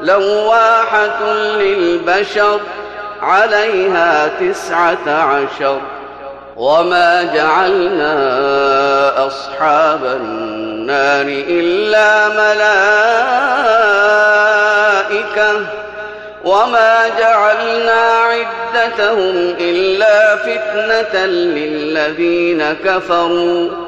لواحة للبشر عليها تسعة عشر وما جعلنا أصحاب النار إلا ملائكة وما جعلنا عدتهم إلا فتنة للذين كفروا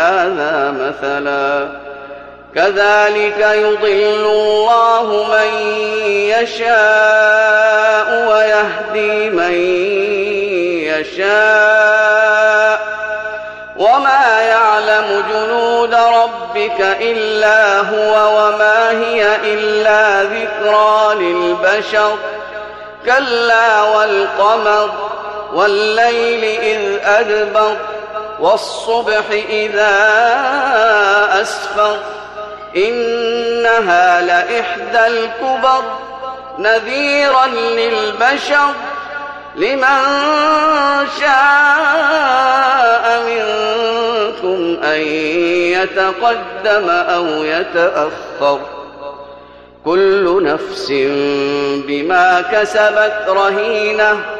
بهذا مثلا. كذلك يضل الله من يشاء ويهدي من يشاء. وما يعلم جنود ربك إلا هو وما هي إلا ذكرى للبشر. كلا والقمر والليل إذ أدبر. والصبح إذا أسفر إنها لإحدى الكبر نذيرا للبشر لمن شاء منكم أن يتقدم أو يتأخر كل نفس بما كسبت رهينة